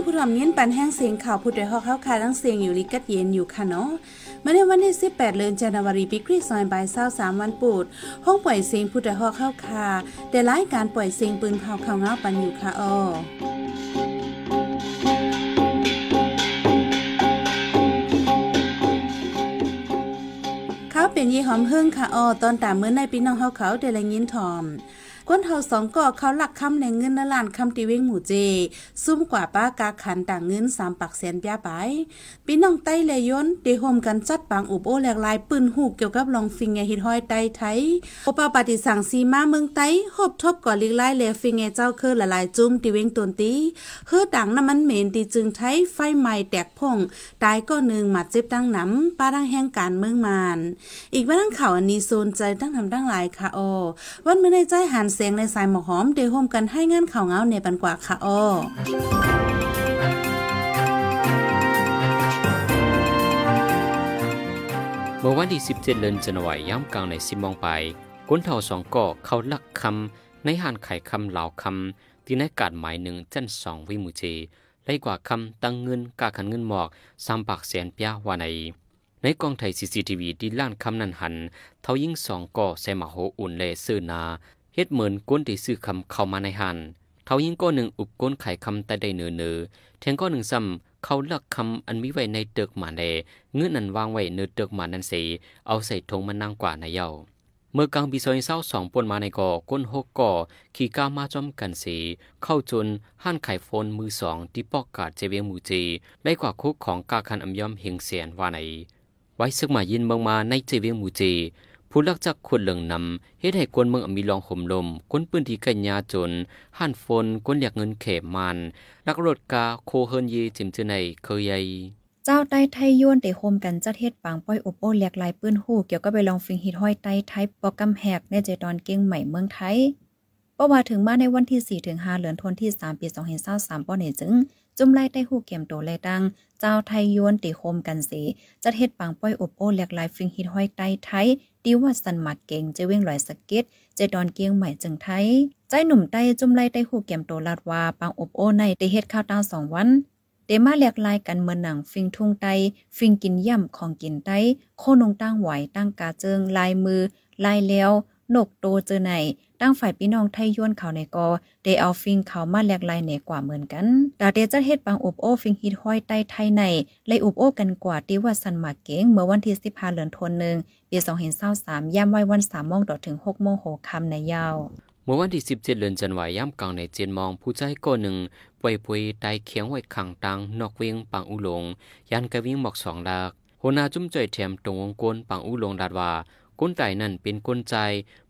องผู้ทำเงินปันแห้งเสียงข่าวผู้ใดฮอกเข้าคาทั้งเสียงอยู่ลิกัดเย็นอยู่ค่ะเนาะเมื่อในวันที่ 18 เดือนจันทวารีปีคริสต์ศักราช23วันปูด ห้องปล่อยเสียงผู้ใดฮอกเข้าคาแต่รายการปล่อยเสียงปืนเผาข่าวเงาปันอยู่ค่ะอ้อเขาเป็นยี่หอมหึ่งค่ะอ้อตอนตามเมื่อในปีน้องเฮาเขาเดลังยินทอม ก้นเฮาสองก็เขาหลักคำในเงินนล้านคำตีเว้งหมู่เจ ซุ่มกว่าป้ากาขันต่างเงินสามปักแสนป้าไปพี่น้องไต้เลยย้นเดโฮมกันจัดปางอุบโอแหลกลายปืนหูกเกี่ยวกับลองฟิงเงฮิตห้อยไต้ไทยโอปาปฏิสังสีมาเมืองไต้หบทบก่อลิกไล่เลฟิงเงเจ้าเคอละลายจุ้มตีเว้งตนตีเฮือดังน้ำมันเหม็นตีจึงไทยไฟใหม่แตกพงตายก็หนึ่งหมัดเจ็บตั้งหน้ำป้าดังแห่งการเมืองมาน อีกว่าทั้งข่าวอันนี้โซนใจตั้งทำตั้งหลายค่ะโอวันเมื่อในใจหันเสยงในสายหมอกหอมเดโฮมกันให้งานข่าวเงาในปันกว่าค่ะอ้อเมื่อวันที่ 17 เดือนจันวายย่ำกลางในสิมองไปก้นเท่าสองก่อเขาลักคำในห่านไข่คำเหล่าคำที่ในกาดหมายหนึ่งจันสองวิมุเจไล่กว่าคำตั้งเงินกาขันเงินหมอกสามปากแสนเปียวาในในกองไทยซีซีทีวีที่ล้านคำนันหันเท่ายิ่งสองก่อใส่มาโหอุ่นเลเซื้อนา ฮ็ดเหมือนก้นที่ซื้อคำเข้ามาในหันเท่ายิ่งก้อนหนึ่งอุบก้นไข่คำแต่ได้เนือเนือแทงก้อนหนึ่งซ้ำเขาลักคำอันมีไว้ในเตึกหมาแดเงื่อนนันวางไว้เนือเตึกหมานันสีเอาใส่ทงมันนางกว่าในเย้าเมื่อกลางปีซอยเศร้าสองปนมาในก่อก้นหกก่อขี่ก้ามาจอมกันสี เข้าจนห้านไข่โฟนมือสองที่ปอกกาดเจเวียงมูจี ได้กว่าคุกของกาคันอำยอมเฮงเสียนว่าในไว้ซึกมายินเมืองมาในเจเวียงมูจี ผู้ลักจักคนเหลืองนำเฮ็ดให้กวนเมืองมีลองห่มลมกวนปืนที่กันยาจนหันฝนกวนอยากเงินเขมมันลักรถกาโคเฮินยีจิมจือในเคยใหญ่เจ้าใต้ไทยยวนเตโฮมกันจัดเฮ็ดปางป้อยอบโอแหลกลายปืนหูเกี่ยวกับไปลองฟิงฮิตห้อยไต้ไทยปอกำแหกในใจตอนเก่งใหม่เมืองไทยเพระว่าถึงมาในวันที่4ถึง5เดือนธันวาคม3ปี2023ป้อนี่จึงจุ่มไล่ใต้หูเกมโตเลยดัง เจ้าไทยยวนติโฮมกันสีจัดเฮ็ดปังป้อยอบโอแหลกลายฟิงฮิตห้อยไต้ไทยดีว่าสันหมักเก่งจะเว้งลอยสเก็ตจะดอนเกียงใหม่จึงไทย ใจหนุ่มใต้จุ่มไล่ใต้หูเกมโตลาดว่าปังอบโอในได้เฮ็ดข้าวตาสองวันเตมาแหลกลายกันเมือหนังฟิงทุ่งไตฟิงกินย่ำของกินไตโคนงตั้งไหวตั้งกาเจิงลายมือลายแล้ว นกโตเจอไหนตั้งฝ่ายพี่น้องไทยย้วนเขาในกอเดเอาฟิงเขามาแลกลายเหนกว่าเหมือนกันดาเดจะเฮ็ดปังอบโอฟิงฮิตห้อยใต้ไทยในเลยอบโอกันกว่าที่ว่าสันหมากเก้งเมื่อวันที่15เดือนธันวาคมปี2023ย่ำไว้วัน3โมงต่อถึง6โมงโหคำในยาว เมื่อวันที่17เจ็ดือนจันวายย่ำกลางในเจนมองผู้ใจก้หนึ่งป่วยป่วยไตเขียงไว้ขังตังนอกเวียงปังอุลงยันกระวิ่งหมอกสองดากหัวหน้าจุ้มจ่อยแถมตรงวงกลปังอุลงดาดว่า ก้นไตนั่นเป็นก้นใจ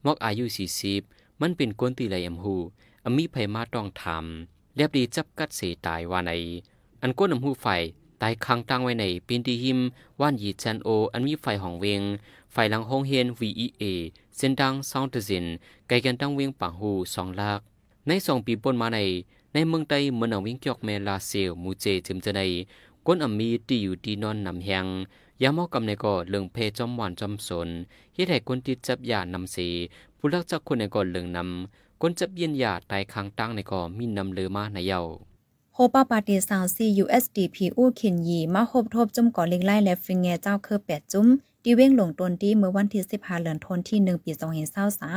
มอกอายุสี่สิบมันเป็นก้นตีไหลยำหูอมีไผมาต้องทำเรียบดีจับกัดเสตายว่าใน อันก้นอำหูไฟตายค้างตั้งไว้ในปินตีหิมว่านยีจันโอ อันมีไฟห้องเวง ไฟหลังห้องเฮียน VEA เส้นดังซองเตซิน ไกลกันตั้งเวียงปังหูสองลาก ในสองปีปนมาใน ในเมืองไต้เมืองวิงจอกเมลาเซลมูเจจิมจะในก้นอมีตีอยู่ดีนอนนำแหง ยามอกำในก็เลืองเพจอมหวานจอมสนเฮ็ดให้คนติดจับยานำสีผู้รักจักคนในก็เลืองนำคนจับเย็นยาตายค้างตั้งในก็มีนนำเลือมาในเยาโฮปาปาติสาวซี USDP อู้เข็นยีมาหบทบจุ่มก่อเล็งไล่และฟิงแงเจ้าคือแปดจุ่มดีเว้งหลงตนที่เมื่อวันที่15เดือนธันวาคมที่1ปี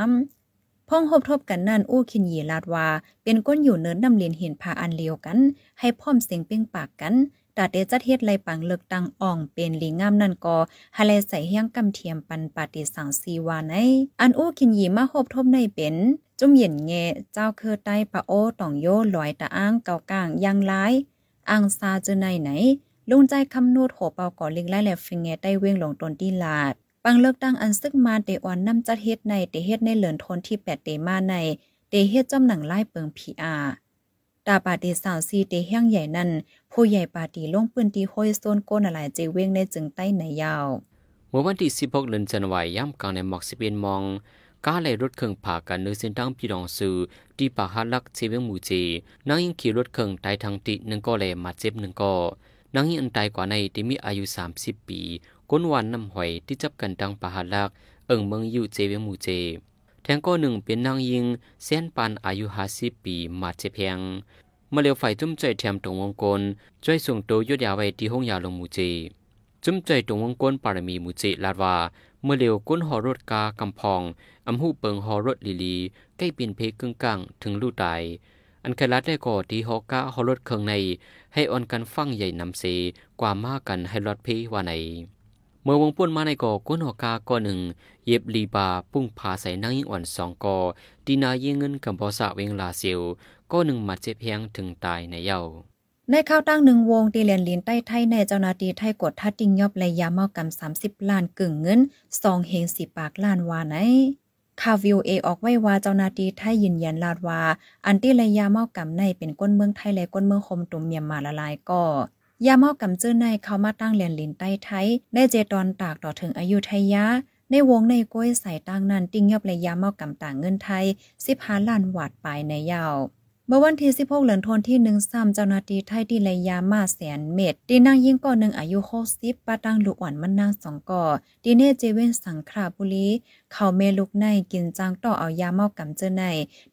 2023พ้องหบทบกันนั่นอู้ขินยีลาดว่า เป็นก้นอยู่เนินนำเลียนเห็นพาอันเลียวกัน ให้พร้อมเสียงเป้งปากกัน ตาเดจัดเฮ็ดไลปังเลือกตังอ่องเป็นลีงามนั่นก็ฮาเลใส่เฮียงกำเทียมปันปาติสังสีวาในอันอู้คินยีมาหบทบในเป็นจุ่มเย็นแงเจ้าคือใต้ปะโอต่องโยลอยตะอ้างเก่ากลางยังหลายอังซาเจอในไหนลุงใจคำนูดโหเปาก่อลิงไล่แลฟิงแงได้เว้งหลงตนที่ลาดปังเลิกตั้งอันซึกมาเตออนนำจัดเฮ็ดในเตเฮ็ดในเหลือนทนที่8เตมาในเตเฮ็ดจอมหนังไล่เปิงพีอา ตาปาตีสาวซีเตเฮียงใหญ่นั่น ผู้ใหญ่ปาตีลงปืนที่ห้อยโซนโกนอะไรเจเวงในจึงใต้ในยาว เมื่อวันที่ 16เดือนจันวายย่ำกลางในหมอกสิบเอ็นมองก้าเลยรถเครื่องผ่ากันเนื้อเส้นทางพี่รองซือที่ป่าฮัลักเซเวงมูจีนางยิงขี่รถเครื่องไตายทางติหนึ่งก็เลยมาเจ็บหนึ่งก็นางยิงอันตายกว่าในที่มีอายุ 30 ปีก้นวันน้ำหอยที่จับกันดังป่าฮัลัก เอิงเมืองอยู่เจเวงมูเจ แทงก็หนึ่งเป็นนางยิงเส้นปันอายุ50ปีมาเจเพียงมาเลียวไฟจุ้มใจแถมตรงวงกลช่วยส่งตัวยุดยาไว้ที่ห้องยาลงมูจีจุ้มใจตรงวงกลปารมีมูจีลาดว่าเมื่อเลียวก้นหอรถกากำพองอำหูเปิงหอรถลีลีใกล้ปีนเพกึ่งกลางถึงลู่ตายอันเคลัดได้ก่อที่หอกะหอรถเครื่องใน ให้อ่อนกันฟังใหญ่นำเสกว่ามากันให้รถเพว่าใน เมื่อวงป่นมาในก่อก้นหอกาก่อหนึ่ง เย็บลีบาปุ้งผาใส่นางยิ่งอ่อนสองก่อดีนายิงเงินกับบอสะเวงลาเซียวก็หนึ่งมาเจ็บเพียงถึงตายในเย้าในข้าวตั้งหนึ่งวงตีเลียนลินใต้ไทยในเจ้านาทีไทยกดทัดติงยอบและยาเมากำสามสิบล้านกึ่งเงินสองเฮงสิปากล้านวาไหนข่าววิวเอออกไว้ว่าเจ้านาทีไทยยืนยันลาดว่า อันที่ระยาเมากำในเป็นก้นเมืองไทยและก้นเมืองคมตุ่มเมียมมาละลายก็ ยาเมากำเจ้อในเขามาตั้งเลียนลินใต้ไทยได้เจตอนตากต่อถึงอายุทยาในวงในก้อยใส่ตั้งนั้นติ้งยอบระยาเมากำต่างเงินไทยสิบห้าล้านวาดปายในยาวเมื่อวันที่16เหลือนทนที่1ซ้ำเจ้าหน้าที่ไทยที่ระยามาแสนเม็ดตีนางยิงก่อหนึ่งอายุ60ปาตังลูกอ่อนมันนางสองก่อดีเนเจเวนสังคราบุรี เขาเมลุกในกินจางต่อเอายาเมากำเจอใน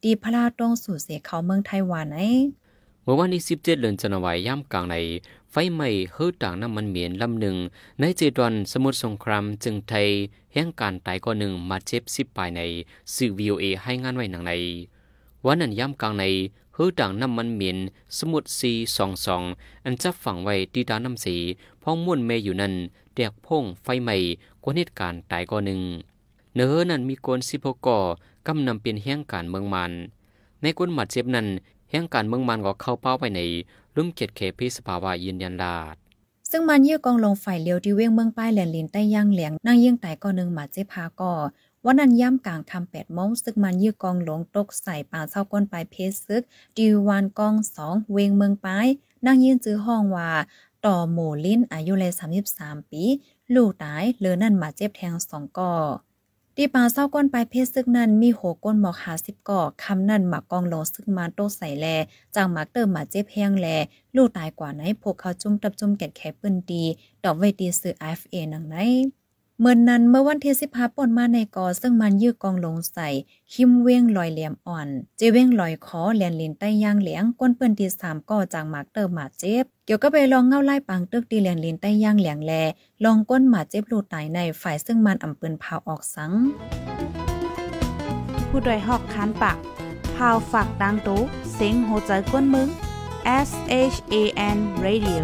ดีพลาต้องสู่เสียเขาเมืองไทยวานไหนเมื่อวันที่17เดือนจันวายย่ำกลางใน ไฟไหม้เฮือต่างน้ำมันเหมียนลำหนึ่ง ในเจดอนสมุทรสงครามจึงไทยแห่งการตายก่อหนึ่งมาเจ็บสิบปลายในสื่อวีโอเอให้งานไว้หนังใน วันนั้นย่ำกลางในฮือต่างน้ำมันเหมียนสมุดซีสองสองอันจับฝังไว้ที่ดาน้ำสีพ้องม่วนเมอยู่นั้นแดกพงไฟใหม่กว่าเหตุการณ์ตายก่อหนึ่งเนื้อนั้นมีกนสิพก่อกำนำเปลี่ยนแห่งการเมืองมันในกวนหมัดเจ็บนั้นแห่งการเมืองมันก็เข้าเป้าไปใน ลุ่มเกียรติเคพิสภาวะยืนยันลาด ซึ่งมันยื้อกองลงฝ่ายเลียวที่เว้งเมืองป้ายแหลนลินใต้ย่างเหลียงนั่งยิ่งไต่ก่อหนึ่งหมาเจพาก่อวันนั้นย่ำกลางคำแปดโมงซึกมันยื้อกองหลงตกใส่ป่าเศร้าก้นปลายเพชรซึกดิวานกองสองเวงเมืองปลายนั่งยืนจื้อห้องว่า ต่อหมู่ลิ้นอายุเลยสามสิบสามปี ลูกตายเลือนั่นมาเจ็บแทงสองก่อ ตีปาเศร้าก้นปลายเพศซึกนั้นมีโหก้นหมอกหาสิบก่อคำนั่นหมากกองโลงซึกมาโตใส่แลจังหมากเติมหมาเจ็บแห้งแล ลูกตายกว่าไหนพวกเขาจุ่มตับจุ่มแกดแคปืนดีดอกไว้ดีซื้อ IFA หนังไหน เมื่อนนั้นเมื่อวันที่สิบห้าป่นมาในกอซึ่งมันยื้อกองลงใส่คิมเว้งลอยเหลี่ยมอ่อน เจเว้งลอยคอแลนลินใต้ย่างเหลียงก้นเปิ้นที่สามก่อจางหมากเติมหมาเจ็บ เกี่ยวก็ไปลองเงาไล่ปังตึกตีแลนลินใต้ย่างเหลียงแล ลองก้นหมาเจ็บลูตายในฝ่ายซึ่งมันอำปืนพาวออกสัง ผู้ดยหอกคานปากพาวฝากดังตู้เสียงโหใจก้นมึง S H A N Radio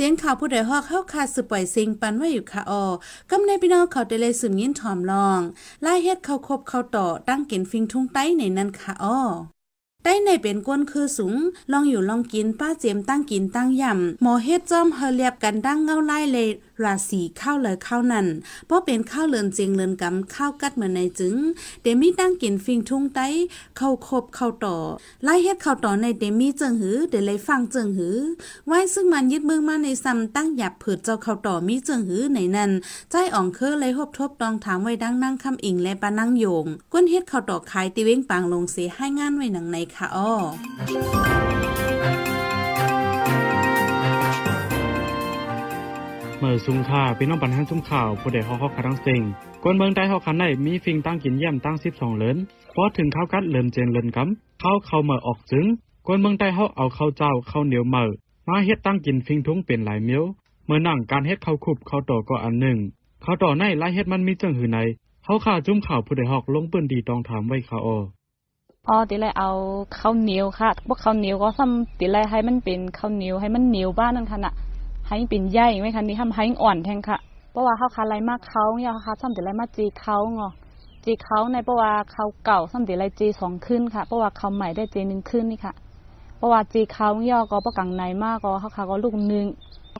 เสียงข่าวผู้ใดฮอกเข้าคาสืบปล่อยเสียงปันไว้อยู่ค่ะออกำในพี่น้องเขาได้เลยสืบยินถอมลองไล่เฮ็ดเขาคบเขาต่อตั้งเกินฟิงทุ่งไต้ในนั้นค่ะออได้ในเป็นก้นคือสูง ลองอยู่ลองกินป้าเจียมตั้งกินตั้งยำหมอเฮ็ดจอมเฮเรียบกันดั้งเงาไล่เลย ราศีข้าวเลยข้าวนั่นเพราะเป็นข้าวเลือนเจียงเลือนกำข้าวกัดเหมือนในจึงเดมี่ตั้งกินฟิงทุ่งไต้เข้าคบเข้าต่อไล่เฮ็ดเข้าต่อในเดมี่เจิงหือเดเลยฟังเจิงหือ ไว้ซึ่งมันยึดมือมาในซ้ำตั้งหยับเผิดเจ้าเข้าต่อมีเจิงหือในนั้นใจอ่องเคอเลยหบทบตองถามไว้ดังนั่งคำอิงและปานั่งโยง ก้นเฮ็ดเข้าต่อขายติเว้งปางลงเสียให้งานไว้หนังในค่ะอ้อ เมื่อซุงค่าพี่น้องปันหันซุ่มข่าวผู้ใดฮอกฮอกคัทั้งสิงกวนเมืองใต้ฮอกคันได้มีฟิงตั้งกินเยี่ยมตั้ง12เหรินพอถึงข้าวกัดเลินเจนเลินกำข้าวเข้าเมื่อออกจึงกวนเมืองใต้เฮาเอาข้าวเจ้าข้าวเหนียวเมื่อมาเฮ็ดตั้งกินฟิงทุงเป็นหลายเมียวเมื่อนั่งการเฮ็ดข้าวคุบข้าวต่อก็อันหนึ่งข้าวต่อในลายเฮ็ดมันมีเจังหือไหนเฮาข่าจุ่มข่าวผู้ใดฮอกลงปืนดีตองถามไว้ค่ะอออ๋อตีแรเอาข้าวเหนียวค่ะพวกข้าวเหนียวก็ซ้ำตีแรให้มันเป็นข้าวเหนียวให้มันเหนียวบ้านนั่นค่ะน่ะ ให้เป็นใหญ่ไหมคะนี่ทำให้อ่อนแทงค่ะเพราะว่าเขาคาไรมากเขาเนี่ยเขาซ้ำแต่ไรมากจีเขาเงาะจีเขาในเพราะว่าเขาเก่าซ้ำแต่ไรจีสองขึ้นค่ะเพราะว่าเขาใหม่ได้จีหนึ่งขึ้นนี่ค่ะเพราะว่าจีเขาย่อก็ประกังในมากก็เขาขาก็ลูกหนึ่ง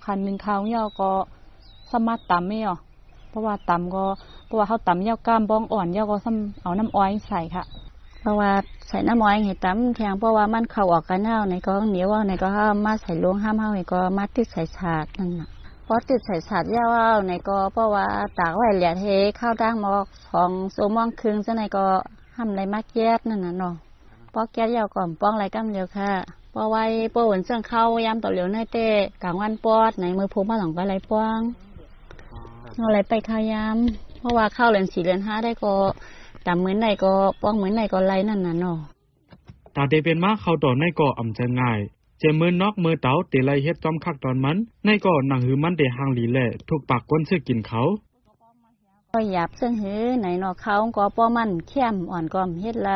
คันหนึ่งเขาย่อก็สามารถต่ำไม่หรอเพราะว่าต่ำก็เพราะว่าเขาต่ำย่อกล้ามบ้องอ่อนย่อก็ซ้ำเอาน้ำอ้อยใส่ค่ะ ราะว่าใส่น้ำอ้อยเห็ดตั้มแทงเพราะว่ามันเข่าออกกันเน่าในก็เหนียวในก็ห้ามมาใส่ลวงห้ามห้าในก็มาติดใส่ฉาดนั่นน่ะพอติดใส่ฉาดยาวในก็เพราะว่าตากไว้เหลียเทข้าวดังมอกของโซมองคึงซะในก็ห้ามในมาแก๊สนั่นน่ะเนาะพอแก๊สยาวก่อนป้องไรกั้มเดียวค่ะพอไว้ปวดเสื่องเข้ายำต่อเหลียวในเต้กลางวันปอดในมือพูมาหลังไปไรป้องอะไรไปขายำเพราะว่าเข้าเหรียญสี่เหรียญห้าได้ก็ ตามเหมือนไหนก็ป้องเหมือนไหนก็ไล่นั่นน่ะเนาะตาเตเป็นมาเข้าต่อในก่ออำจะง่ายเจมือนอกมือเตาเตไลเฮ็ดจอมคักตอนมัน ในก่อหนังหือมันเดหางหลีแหล่ถูกปากก้นซื้อกินเขาก็หยาบซึ่งหือไหนเนาะเขาก็ป้อมันเข้มอ่อนก็เฮ็ดไร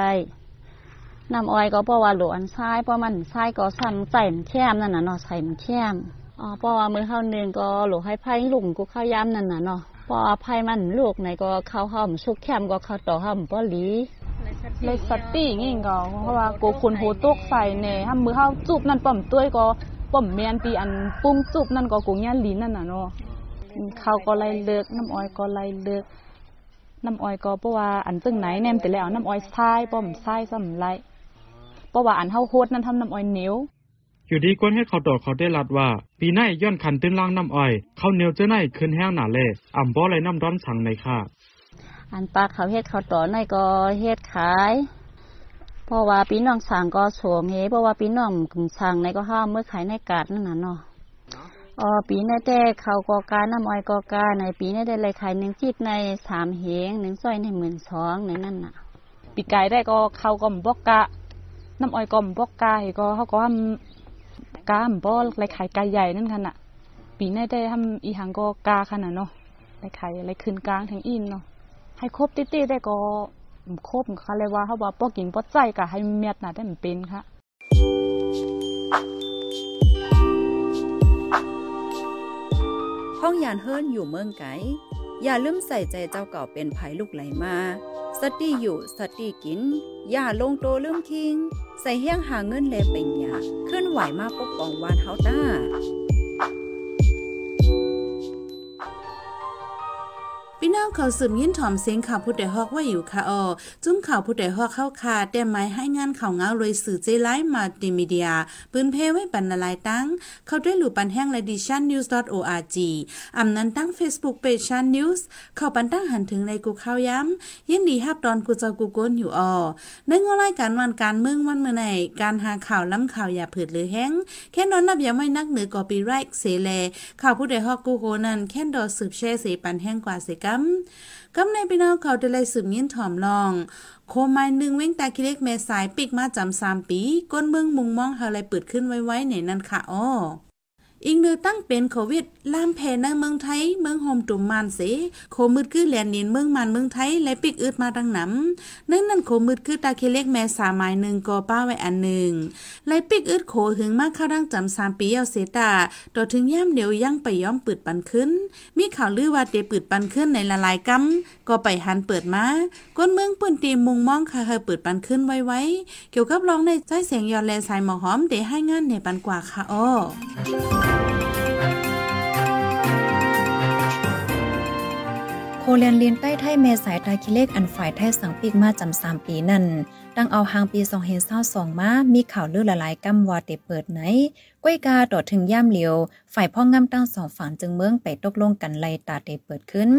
น้ำอ้อยก็เพราะว่าหลวนทรายเพราะมันทรายก็ซ้ำใส่มันเข้มนั่นน่ะเนาะใส่มันเข้มอ๋อเพราะว่ามือเข้าหนึ่งก็หลให้ไผ่ลุงกูเข้าย้ำนั่นน่ะเนาะเพราะว่าไผ่มันลูกไหนก็เข้าห้อมสุกเข้มก็เข้าต่อห้อมป้อหลีเลยสติงี้ก็เพราะว่าโกคุณโหตกใส่เน่ถ้ามือเฮาจุบนั่นป่อมต้วยก็ป่อมเมียนปีอันปุ้งจุบนั่นก็กูย่าลิ้นนั่นน่ะเนาะข้าวก็ไล่เลิกน้ำอ้อยก็ไล่เลิกน้ำอ้อยก็เพราะว่าอันตึงไหนแนมแต่แล้วน้ำอ้อยทรายป่อมทรายซ้ำไรเพราะว่าอันเฮาโฮดนั่นทำน้ำอ้อยเหนียว อยู่ดีก้นให้เขาต่อเขาได้รัดว่า ปีไหนย้อนคันตื้นล่างน้ำอ้อยเขาเหนียวเจ้าไหนขึ้นแห้งหนาเล่อ่ำบ่ไหลน้ำร้อนสั่งในค่ะ อันปลาเขาเฮ็ดเขาต่อในก็เฮ็ดขายเพราะว่าพี่น้องสั่งก็สวมเฮเพราะว่าพี่น้องสั่งในก็ห้ามเมื่อขายในกาดนั่นน่ะเนาะอ๋อปีในแต่เขาก็การน้ำอ้อยก็การในปีในได้เลยขายหนึ่งจิตในสามเหงหนึ่งสร้อยในหมื่นสองในนั่นน่ะ ปีกายได้ก็เข้าก็มบอกกะน้ำอ้อยก็มบอกกาก็เขาก็ทำ กามบ่ไรขายกายใหญ่นั่นคันน่ะปีนี้ได้ทำอีหังก็กาขนาดเนาะไรขายไรคืนกลางทั้งอินเนาะให้ครบติตี้ได้ก็ครบค่ะเลยว่าเขาว่าป้อกินป้อใจกะให้เมียดน่ะได้มันเป็นค่ะห้องยานเฮิรนอยู่เมืองไกอย่าลืมใส่ใจเจ้าเก่าเป็นภัยลูกไหลมา สติอยู่สติกิน อย่าลงโตลืมคิง ใส่เฮี้ยงหาเงินแลเป็นหยาเคลื่อนไหวมาปกป้องวานเฮาต้า น้องเขาสืบยินถ่อมเสียงข่าวผู้ใดฮอกว่าอยู่ค่ะออจุ้มข่าวผู้ใดฮอกเข้าคาแต่ไม้ให้งานข่าวเงาเลยสื่อเจไลฟ์มาติมีเดียปืนเพไว้บรรลายตั้ง เขาด้วยหลู่ปันแห้งและดิชันนิวส์ .org อำนั้นตั้ง Facebook Page ชันนิวส์เข้าปันตั้งหันถึงในกูข่าวย้ำยินดีฮับดอนกูเจ้ากูโกนอยู่ออในงอรายการวันการเมืองวันเมื่อไหนการหาข่าวล้ำข่าวอย่าเผืดหรือแห้งแค่นอนนับอย่าไม่นักเหนือกอปีไรเสแลข่าวผู้ใดฮอกกูโกนั้นแค่ดอสืบแช่เสปันแห้งกว่าเสกัมกำในพี่น้องเขาได้เลยสืบยินถ่อมลอง โคมายหนึ่งเว้งตาคิเล็กแม่สายปิกมาจำสามปี ก้นเมืองมุงมองเฮาเลยเปิดขึ้นไว้ๆในนั่นค่ะอ้อ อีกเนือตั้งเป็นโควิดล่ามแผ่ในเมืองไทย เมืองโฮมตุ่มมานเสโคมืดคือแลนเนียนเมืองมันเมืองไทยและปิกอึดมาดังหนำนั่นนั่นโคมืดคือตาเคเล็กแม่สาหมายหนึ่งกอป้าไว้อันหนึ่งและปิกอึดโคหึงมากเข้าดังจำสามปีเอาเสตาต่อถึงย่ามเดียวยังไปย้อมปืดปันขึ้น มีข่าวลือว่าเตปืดปันขึ้นในละลายกำก็ไปหันเปิดมาก้นเมืองปืนตีมุงมองค่ะเฮเปิดปันขึ้นไว้ไว้เกี่ยวกับร้องในใจเสียงยอนแลสายหมอหอมเดให้งานในปันกว่าค่ะอ้อโคเรียนเลียนใต้ไทยเมสายตาคิเลกอันฝ่ายไทยสังปีกมาจำสามปีนั่น ตั้งเอาหางปีสองเฮนเศร้าสองมา มีข่าวลือละลายกำว่าเตเปิดไหน ก้วยกาต่อถึงย่ามเหลียว ฝ่ายพ่องำตั้งสองฝั่งจึงเมืองไปตกลงกันไลตาเตเปิดขึ้น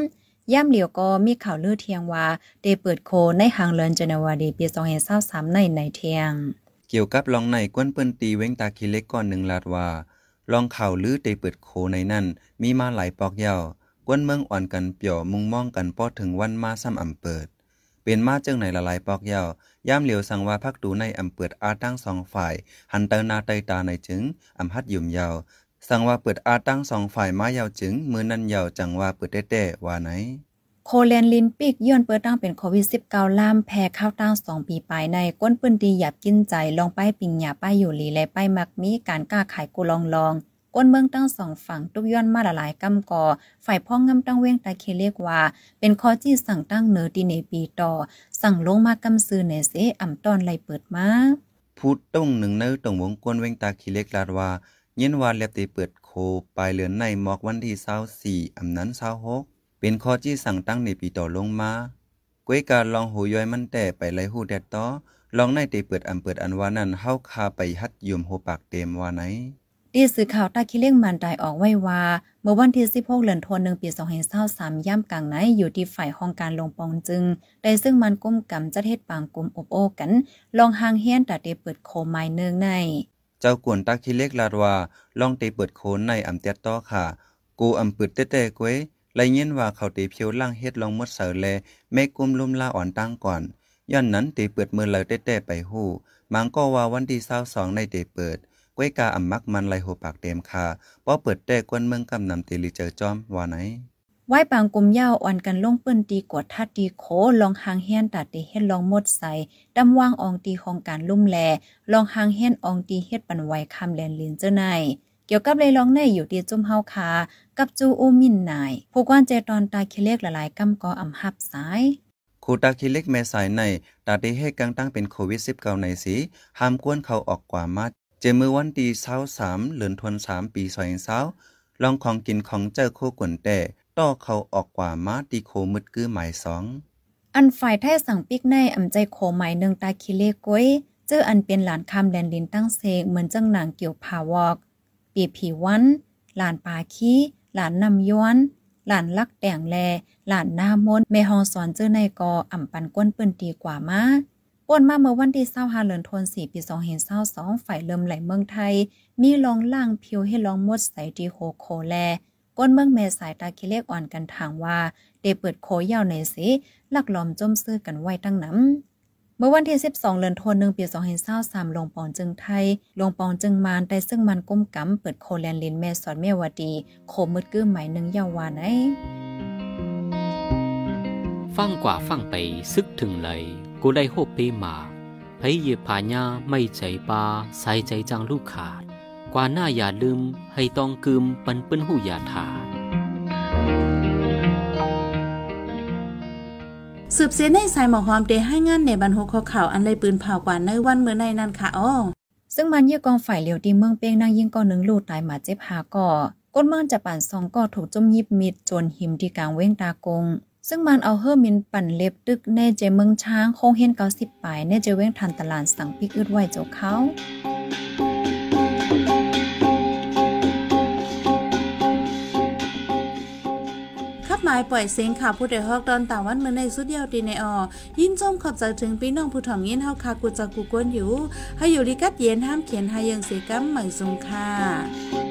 ย่ามเหลียวก็มีข่าวลือเทียงว่าเตเปิดโคในหางเลินเจนวาดีปีสองเฮนเศร้าสามในในเทียง เกี่ยวกับลองในกวนเปิ้นตีเว้งตาคิเลกก่อนหนึ่งลาดว่า ลองข่าวลือเตเปิดโคในนั่น มีมาหลายปอกยาวกวนเมืองอ่อนกันเปี่ยวมุงมองกันป้อถึงวันมาซ้ำอำเปิด เป็นมาเจิงไหนละลายปอกยาวย่ามเหลียวสังว่าพักดูในอำเปิดอาตั้งสองฝ่าย หันเตอนาเตยตาในจึงอำฮัดยุ่มยาวสังว่าเปิดอาตั้งสองฝ่ายมายาวจึงมือนั้นยาวจังว่าเปิดแต้ๆว่าไหน โคแลนลินปิกย้อนเปิดตั้งเป็นโควิด -19 ล่ามแพ้ข้าวตั้งสองปีปลายในก้นปืนดีหยับกินใจลองป้ายปิงหยาป้ายอยู่หลีและป้ายมักมีการกล้าขายกูลองลองก้นเมืองตั้งสองฝั่งตุกย้อนมาละลายกำกอ ฝ่ายพ่องงำตั้งเว้งตาเคเรียกว่า เป็นข้อจี้สั่งตั้งเนือดีในปีต่อ สั่งลงมากำซื้อในเสอ่ำตอนไลเปิดมาพูดตรงหนึ่งเนอตรงวงกวนเวงตาเคิเล็กลาดว่า เย็นวานเล็บตีเปิดโคปลายเหลือนในหมอกวันที่เศร้าสี่อำนั้นเศร้าหก เป็นข้อที่สั่งตั้งในปีต่อลงมาก้วยการลองหูย้อยมันแต่ไปไล่หูแดดต่อลองในตีเปิดอำเปิดอันว่านั้นเฮาคาไปฮัดยุมโหปากเต็มว่าไหนดีสื่อข่าวตาคิเล่งมันได้ออกไว้ว่า เมื่อวันที่16เดือนธันวาคมปี2023ย่ำกลางไหนอยู่ที่ฝ่ายห้องการลงปองจึง ได้ซึ่งมันก้มกำจะเทศปางกลุ่มอบโอกัน ลองหางเฮียนแต่เดเปิดโคไม้เนืองใน เจ้ากวนตาคิเล็กลาดว่าลองตีเปิดโคนในอำเตียดต่อค่ะ กูอำเปิดเต้ๆกวย ไลยินว่าเขาตีเพียวล่างเฮ็ดลองมดเสาแลแม่กุมลุมลาอ่อนตั้งก่อนย้อนนั้นตีเปิดมือเลยเต้ๆไปหู้มังก็ว่าวันที่22ในเตเปิดก้วยกาอ่ำมักมันไหลหัวปากเต็มคาป้อเปิดแต่กวนเมืองกำนำตีลีเจอจอมว่าไหนไหว้ปางกลมยาวอ่อนกันลงเปิ้นตีกวดทัดตีโขลองหางเฮียนตัดตีเฮ็ดลองมดใส่ดำว่างอองตีของการลุ่มแลลองหางเฮียนอองตีเฮ็ดปันไวคำแลนลินเจ้าใน เกี่ยวกับเลยลองในอยู่ที่จุ่มเฮาคากับจูอูมินนายผู้กวนเจตอนตาคิเลกหลายๆกำกออำหับสายคูตาคิเล็กแม่สายในตาได้ให้กังตั้งเป็นโควิด 19 ในสีห้ามกวนเขาออกกว่ามาเจมือวันที่23เดือนธันวาคมปี2020ลองของกินของเจ้าโคกวนแต่ต่อเขาออกกว่ามาตีโคมึดกือหมายสองอันฝ่ายไทยสั่งปิกในอำใจโคหมายหนึ่งตาคิเลก้อยเจออันเป็นหลานคำแดนดินตั้งเซงเหมือนจังหนังเกี่ยวพาวอก ปีผีวันหลานปาคีหลานนำย้วนหลานลักแต่งแล หลานหน้ามนแม่ฮองสอนเจอในกออ่ำปันก้นเปิ้นตีกว่ามาป่นมาเมื่อวันที่25เดือนธันวาคมปี2022ฝ่ายเริ่มไหลเมืองไทย มีลองล่างเพียวให้ลองมดใส่ดีโคโคแล ก้นเมืองแม่สายตาคิเลกอ่อนกันทางว่า เดเปิดโคยาวในสิลักลอมจมซื้อกันไว้ตั้งน้ำ มื่อวันที่ 12เดือนธันวาคมปี2023ลงปองจึงไทย ลงปองจึงมานได้ซึ่งมันก้มกำเปิดโคแลนลินแม่สอนแม่วดี โคมืดกื้อหมายหนึ่งยาววาไหนฟังกว่าฟังไปซึกถึงเลย กูได้โฮปปีมาพยเยผาญาไม่ใจปาใส่ใจจังลูกขาด กว่าหน้าอย่าลืม ให้ต้องกึมปันเปิ้นหูอย่าถาด สืบเสียในสายหมอหอมเดให้งานในบรรหกข้อข่าวอันเลยปืนเผากว่าในวันเมื่อในนั้นค่ะอ้อซึ่งมันเยี่ยกองฝ่ายเหลียวดีเมืองเป้งนางยิงก่อหนึ่งลูกตายหมาเจ็บหาก่อก้นเมืองจะปั่นสองก่อถูกจมยิบมิดจนหิมที่กลางเว้งตากง ซึ่งมันเอาเฮอร์มินปั่นเล็บตึกในเจเมืองช้างโคงเห็นเกาสิบปลายในเจเว้งทันตลาดสั่งปิกอึดไว้เจ้าเขาายปล่อยเสียงข่าวผู้ใดฮอกตอนต่างวันเมื่อในสุดเดียวตีในออยินจมขอบใจถึงพี่น้องผู้ถ่อมยินเฮาคากูจากกูกวนอยู่ ให้อยู่ลิกัดเย็นห้ามเขียนให้ยังเสียกัมเหม่สุงค่ะ